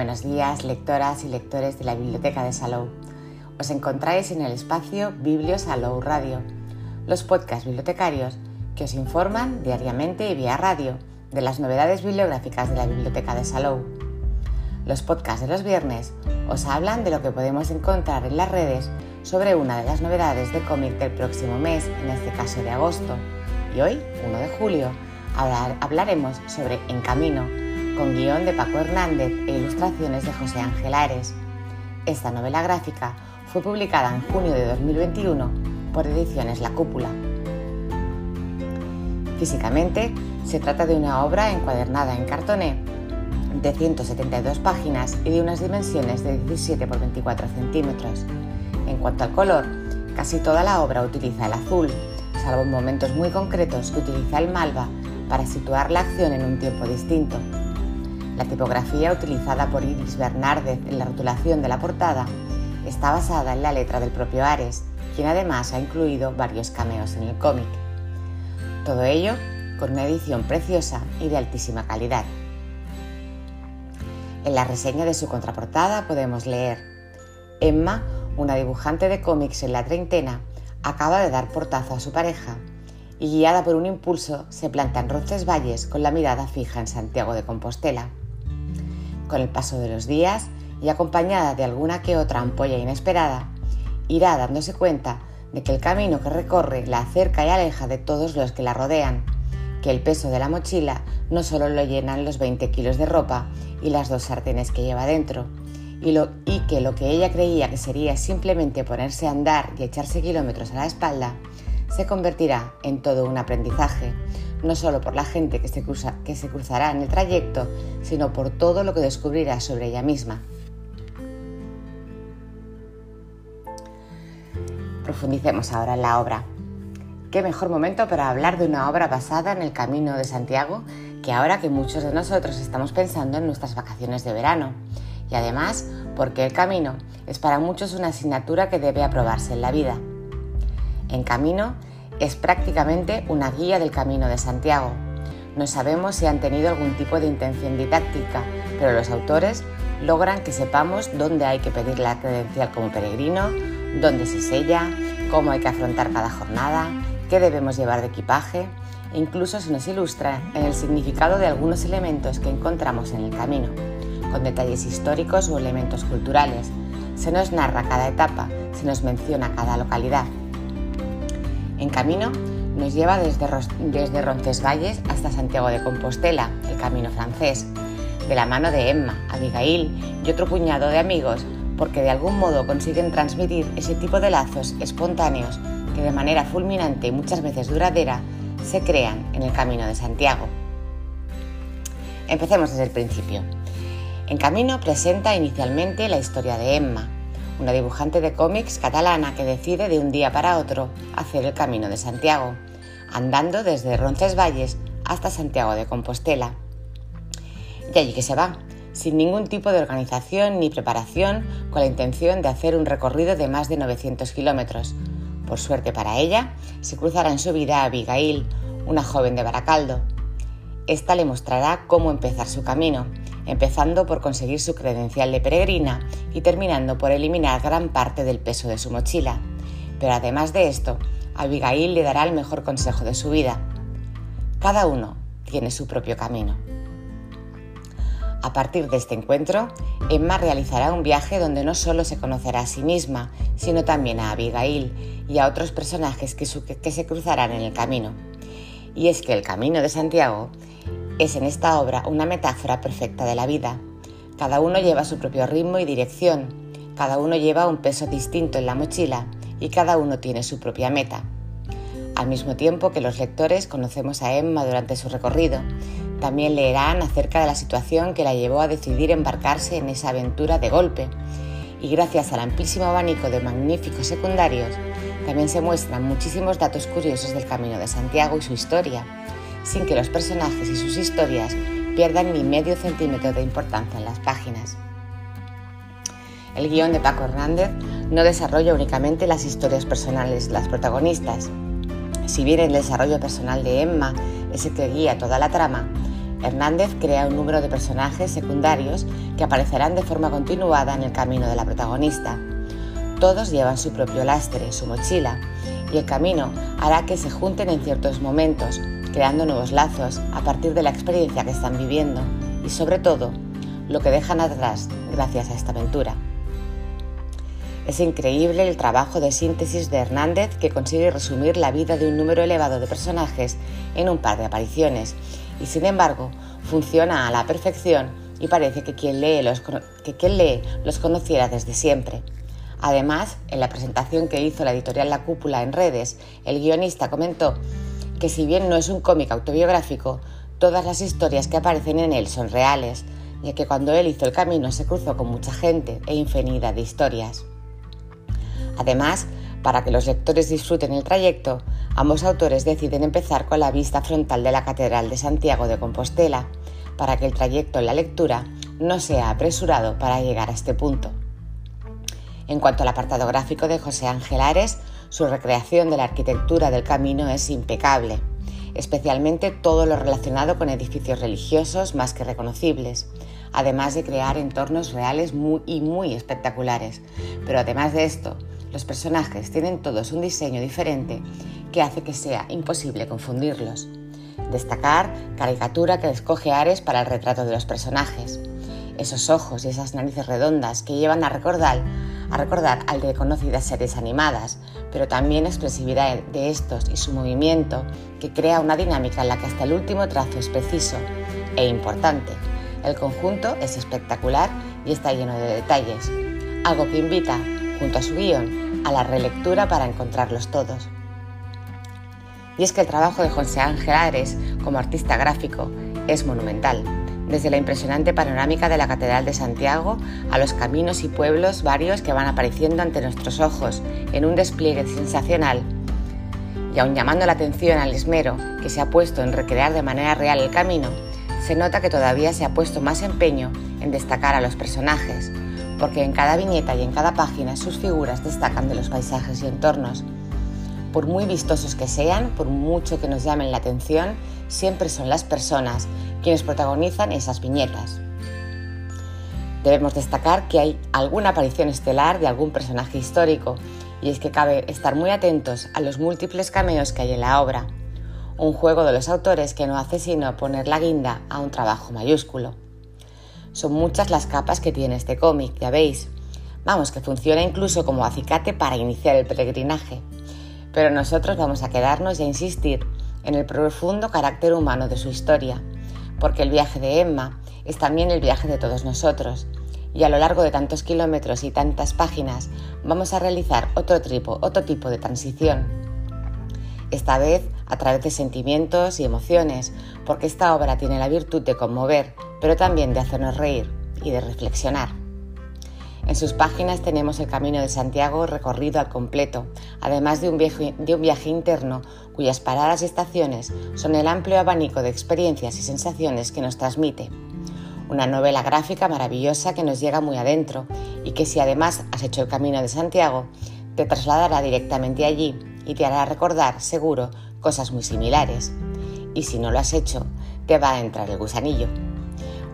Buenos días, lectoras y lectores de la Biblioteca de Salou. Os encontráis en el espacio Biblio Salou Radio, los podcasts bibliotecarios que os informan diariamente y vía radio de las novedades bibliográficas de la Biblioteca de Salou. Los podcasts de los viernes os hablan de lo que podemos encontrar en las redes sobre una de las novedades de cómic del próximo mes, en este caso de agosto. Y hoy, 1 de julio, hablaremos sobre En Camino, con guion de Paco Hernández e ilustraciones de José Ángel Ares. Esta novela gráfica fue publicada en junio de 2021 por Ediciones La Cúpula. Físicamente, se trata de una obra encuadernada en cartoné de 172 páginas y de unas dimensiones de 17 por 24 centímetros. En cuanto al color, casi toda la obra utiliza el azul, salvo en momentos muy concretos que utiliza el malva para situar la acción en un tiempo distinto. La tipografía utilizada por Iris Bernárdez en la rotulación de la portada está basada en la letra del propio Ares, quien además ha incluido varios cameos en el cómic. Todo ello con una edición preciosa y de altísima calidad. En la reseña de su contraportada podemos leer, Emma, una dibujante de cómics en la treintena, acaba de dar portazo a su pareja y guiada por un impulso se planta en Roncesvalles con la mirada fija en Santiago de Compostela. Con el paso de los días y acompañada de alguna que otra ampolla inesperada, irá dándose cuenta de que el camino que recorre la acerca y aleja de todos los que la rodean, que el peso de la mochila no solo lo llenan los 20 kilos de ropa y las dos sartenes que lleva dentro, y, y que lo que ella creía que sería simplemente ponerse a andar y echarse kilómetros a la espalda, se convertirá en todo un aprendizaje, no solo por la gente que se, que se cruzará en el trayecto, sino por todo lo que descubrirá sobre ella misma. Profundicemos ahora en la obra. ¿Qué mejor momento para hablar de una obra basada en el Camino de Santiago que ahora que muchos de nosotros estamos pensando en nuestras vacaciones de verano? Y además, porque el camino es para muchos una asignatura que debe aprobarse en la vida. En Camino es prácticamente una guía del Camino de Santiago. No sabemos si han tenido algún tipo de intención didáctica, pero los autores logran que sepamos dónde hay que pedir la credencial como peregrino, dónde se sella, cómo hay que afrontar cada jornada, qué debemos llevar de equipaje e incluso se nos ilustra en el significado de algunos elementos que encontramos en el camino, con detalles históricos o elementos culturales. Se nos narra cada etapa, se nos menciona cada localidad, en camino nos lleva desde, Roncesvalles hasta Santiago de Compostela, el camino francés, de la mano de Emma, Abigail y otro puñado de amigos, porque de algún modo consiguen transmitir ese tipo de lazos espontáneos que de manera fulminante y muchas veces duradera se crean en el camino de Santiago. Empecemos desde el principio. En Camino presenta inicialmente la historia de Emma, una dibujante de cómics catalana que decide de un día para otro hacer el Camino de Santiago, andando desde Roncesvalles hasta Santiago de Compostela. Y allí que se va, sin ningún tipo de organización ni preparación, con la intención de hacer un recorrido de más de 900 kilómetros. Por suerte para ella, se cruzará en su vida a Abigail, una joven de Baracaldo. Esta le mostrará cómo empezar su camino empezando por conseguir su credencial de peregrina y terminando por eliminar gran parte del peso de su mochila. Pero además de esto, Abigail le dará el mejor consejo de su vida. Cada uno tiene su propio camino. A partir de este encuentro, Emma realizará un viaje donde no solo se conocerá a sí misma, sino también a Abigail y a otros personajes que, que se cruzarán en el camino. Y es que el Camino de Santiago es en esta obra una metáfora perfecta de la vida. Cada uno lleva su propio ritmo y dirección, cada uno lleva un peso distinto en la mochila y cada uno tiene su propia meta. Al mismo tiempo que los lectores conocemos a Emma durante su recorrido, también leerán acerca de la situación que la llevó a decidir embarcarse en esa aventura de golpe. Y gracias al amplísimo abanico de magníficos secundarios, también se muestran muchísimos datos curiosos del Camino de Santiago y su historia, sin que los personajes y sus historias pierdan ni medio centímetro de importancia en las páginas. El guion de Paco Hernández no desarrolla únicamente las historias personales de las protagonistas. Si bien el desarrollo personal de Emma es el que guía toda la trama, Hernández crea un número de personajes secundarios que aparecerán de forma continuada en el camino de la protagonista. Todos llevan su propio lastre, su mochila, y el camino hará que se junten en ciertos momentos, creando nuevos lazos a partir de la experiencia que están viviendo y sobre todo lo que dejan atrás gracias a esta aventura. Es increíble el trabajo de síntesis de Hernández que consigue resumir la vida de un número elevado de personajes en un par de apariciones y sin embargo funciona a la perfección y parece que quien lee los, que quien lee los conociera desde siempre. Además, en la presentación que hizo la editorial La Cúpula en redes, el guionista comentó que si bien no es un cómic autobiográfico, todas las historias que aparecen en él son reales, ya que cuando él hizo el camino se cruzó con mucha gente e infinidad de historias. Además, para que los lectores disfruten el trayecto, ambos autores deciden empezar con la vista frontal de la Catedral de Santiago de Compostela, para que el trayecto en la lectura no sea apresurado para llegar a este punto. En cuanto al apartado gráfico de José Ángel Ares, su recreación de la arquitectura del camino es impecable, especialmente todo lo relacionado con edificios religiosos más que reconocibles, además de crear entornos reales y muy espectaculares. Pero además de esto, los personajes tienen todos un diseño diferente que hace que sea imposible confundirlos. Destacar caricatura que escoge Ares para el retrato de los personajes. Esos ojos y esas narices redondas que llevan a recordar, a recordar al de conocidas series animadas, pero también expresividad de estos y su movimiento que crea una dinámica en la que hasta el último trazo es preciso e importante. El conjunto es espectacular y está lleno de detalles, algo que invita junto a su guion, a la relectura para encontrarlos todos. Y es que el trabajo de José Ángel Ares como artista gráfico es monumental, desde la impresionante panorámica de la Catedral de Santiago a los caminos y pueblos varios que van apareciendo ante nuestros ojos en un despliegue sensacional. Y aun llamando la atención al esmero que se ha puesto en recrear de manera real el camino, se nota que todavía se ha puesto más empeño en destacar a los personajes, porque en cada viñeta y en cada página sus figuras destacan de los paisajes y entornos. Por muy vistosos que sean, por mucho que nos llamen la atención, siempre son las personas quienes protagonizan esas viñetas. Debemos destacar que hay alguna aparición estelar de algún personaje histórico, y es que cabe estar muy atentos a los múltiples cameos que hay en la obra, un juego de los autores que no hace sino poner la guinda a un trabajo mayúsculo. Son muchas las capas que tiene este cómic, ya veis. Vamos, que funciona incluso como acicate para iniciar el peregrinaje. Pero nosotros vamos a quedarnos y a insistir en el profundo carácter humano de su historia, porque el viaje de Emma es también el viaje de todos nosotros, y a lo largo de tantos kilómetros y tantas páginas vamos a realizar otro tipo, otro tipo de transición. Esta vez a través de sentimientos y emociones, porque esta obra tiene la virtud de conmover, pero también de hacernos reír y de reflexionar. En sus páginas tenemos el Camino de Santiago recorrido al completo, además de un, viaje, de un viaje interno cuyas paradas y estaciones son el amplio abanico de experiencias y sensaciones que nos transmite. Una novela gráfica maravillosa que nos llega muy adentro y que si además has hecho el Camino de Santiago, te trasladará directamente allí y te hará recordar, seguro, cosas muy similares. Y si no lo has hecho, te va a entrar el gusanillo.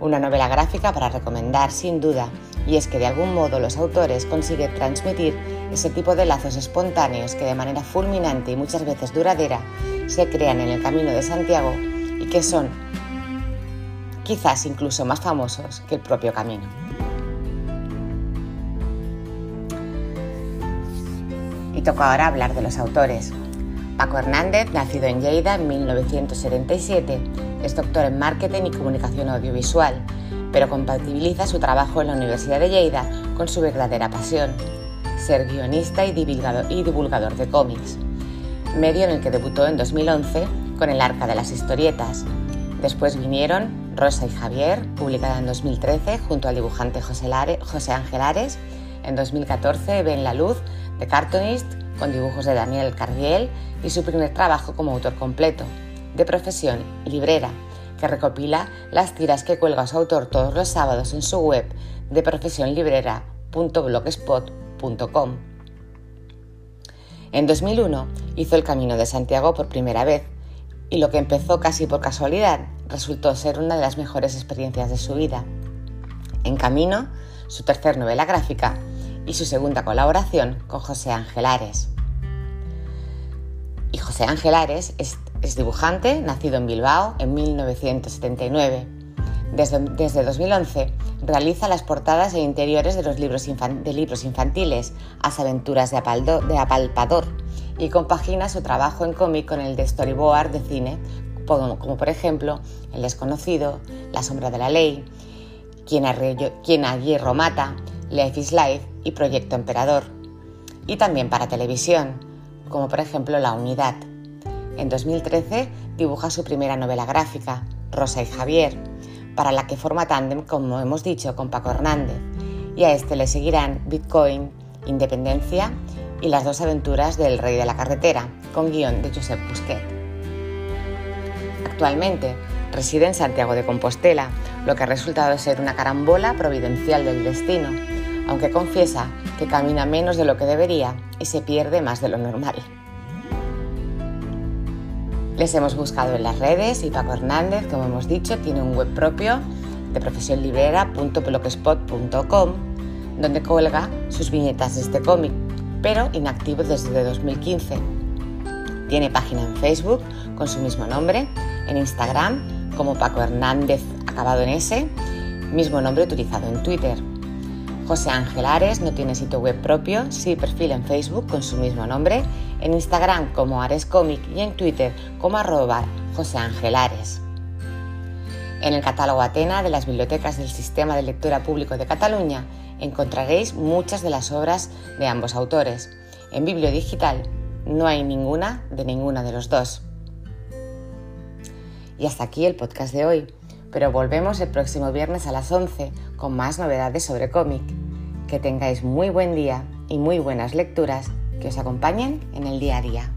Una novela gráfica para recomendar sin duda, y es que de algún modo los autores consiguen transmitir ese tipo de lazos espontáneos que de manera fulminante y muchas veces duradera se crean en el Camino de Santiago y que son quizás incluso más famosos que el propio camino. Y toca ahora hablar de los autores. Paco Hernández, nacido en Lleida en 1977, es doctor en marketing y comunicación audiovisual, pero compatibiliza su trabajo en la Universidad de Lleida con su verdadera pasión, ser guionista y divulgador, de cómics, medio en el que debutó en 2011 con El Arca de las Historietas. Después vinieron Rosa y Javier, publicada en 2013 junto al dibujante José, José Ángel Ares. En 2014 Ven la Luz, de Cartoonist, con dibujos de Daniel Cardiel y su primer trabajo como autor completo, de profesión librera, que recopila las tiras que cuelga su autor todos los sábados en su web de profesionlibrera.blogspot.com. En 2001 hizo el Camino de Santiago por primera vez Y lo que empezó casi por casualidad resultó ser una de las mejores experiencias de su vida. En camino, su tercer novela gráfica y su segunda colaboración con José Ángel Ares. Y José Ángel Ares es, dibujante, nacido en Bilbao en 1979. Desde, desde, 2011 realiza las portadas e interiores de los libros, infantiles, As aventuras de, de Apalpador, y compagina su trabajo en cómic con el de storyboard de cine, como, como por ejemplo El desconocido, La sombra de la ley, Quien a, Quien a hierro mata, Life is Life y Proyecto Emperador. Y también para televisión, como por ejemplo La Unidad. En 2013 dibuja su primera novela gráfica, Rosa y Javier, para la que forma tándem, como hemos dicho, con Paco Hernández. Y a este le seguirán Bitcoin, Independencia y las dos aventuras del Rey de la Carretera, con guion de Josep Busquet. Actualmente reside en Santiago de Compostela, lo que ha resultado ser una carambola providencial del destino, aunque confiesa que camina menos de lo que debería y se pierde más de lo normal. Les hemos buscado en las redes y Paco Hernández, como hemos dicho, tiene un web propio de profesionlibera.blogspot.com donde colga sus viñetas de este cómic, pero inactivo desde 2015. Tiene página en Facebook con su mismo nombre, en Instagram como Paco Hernández acabado en S, mismo nombre utilizado en Twitter. José Ángel Ares no tiene sitio web propio, sí perfil en Facebook con su mismo nombre, en Instagram como Ares Comic y en Twitter como arroba José Ángel Ares. En el catálogo Atena de las bibliotecas del Sistema de Lectura Público de Cataluña encontraréis muchas de las obras de ambos autores. En Biblio Digital no hay ninguna de ninguna de los dos. Y hasta aquí el podcast de hoy pero volvemos el próximo viernes a las 11 con más novedades sobre cómic. Que tengáis muy buen día y muy buenas lecturas que os acompañen en el día a día.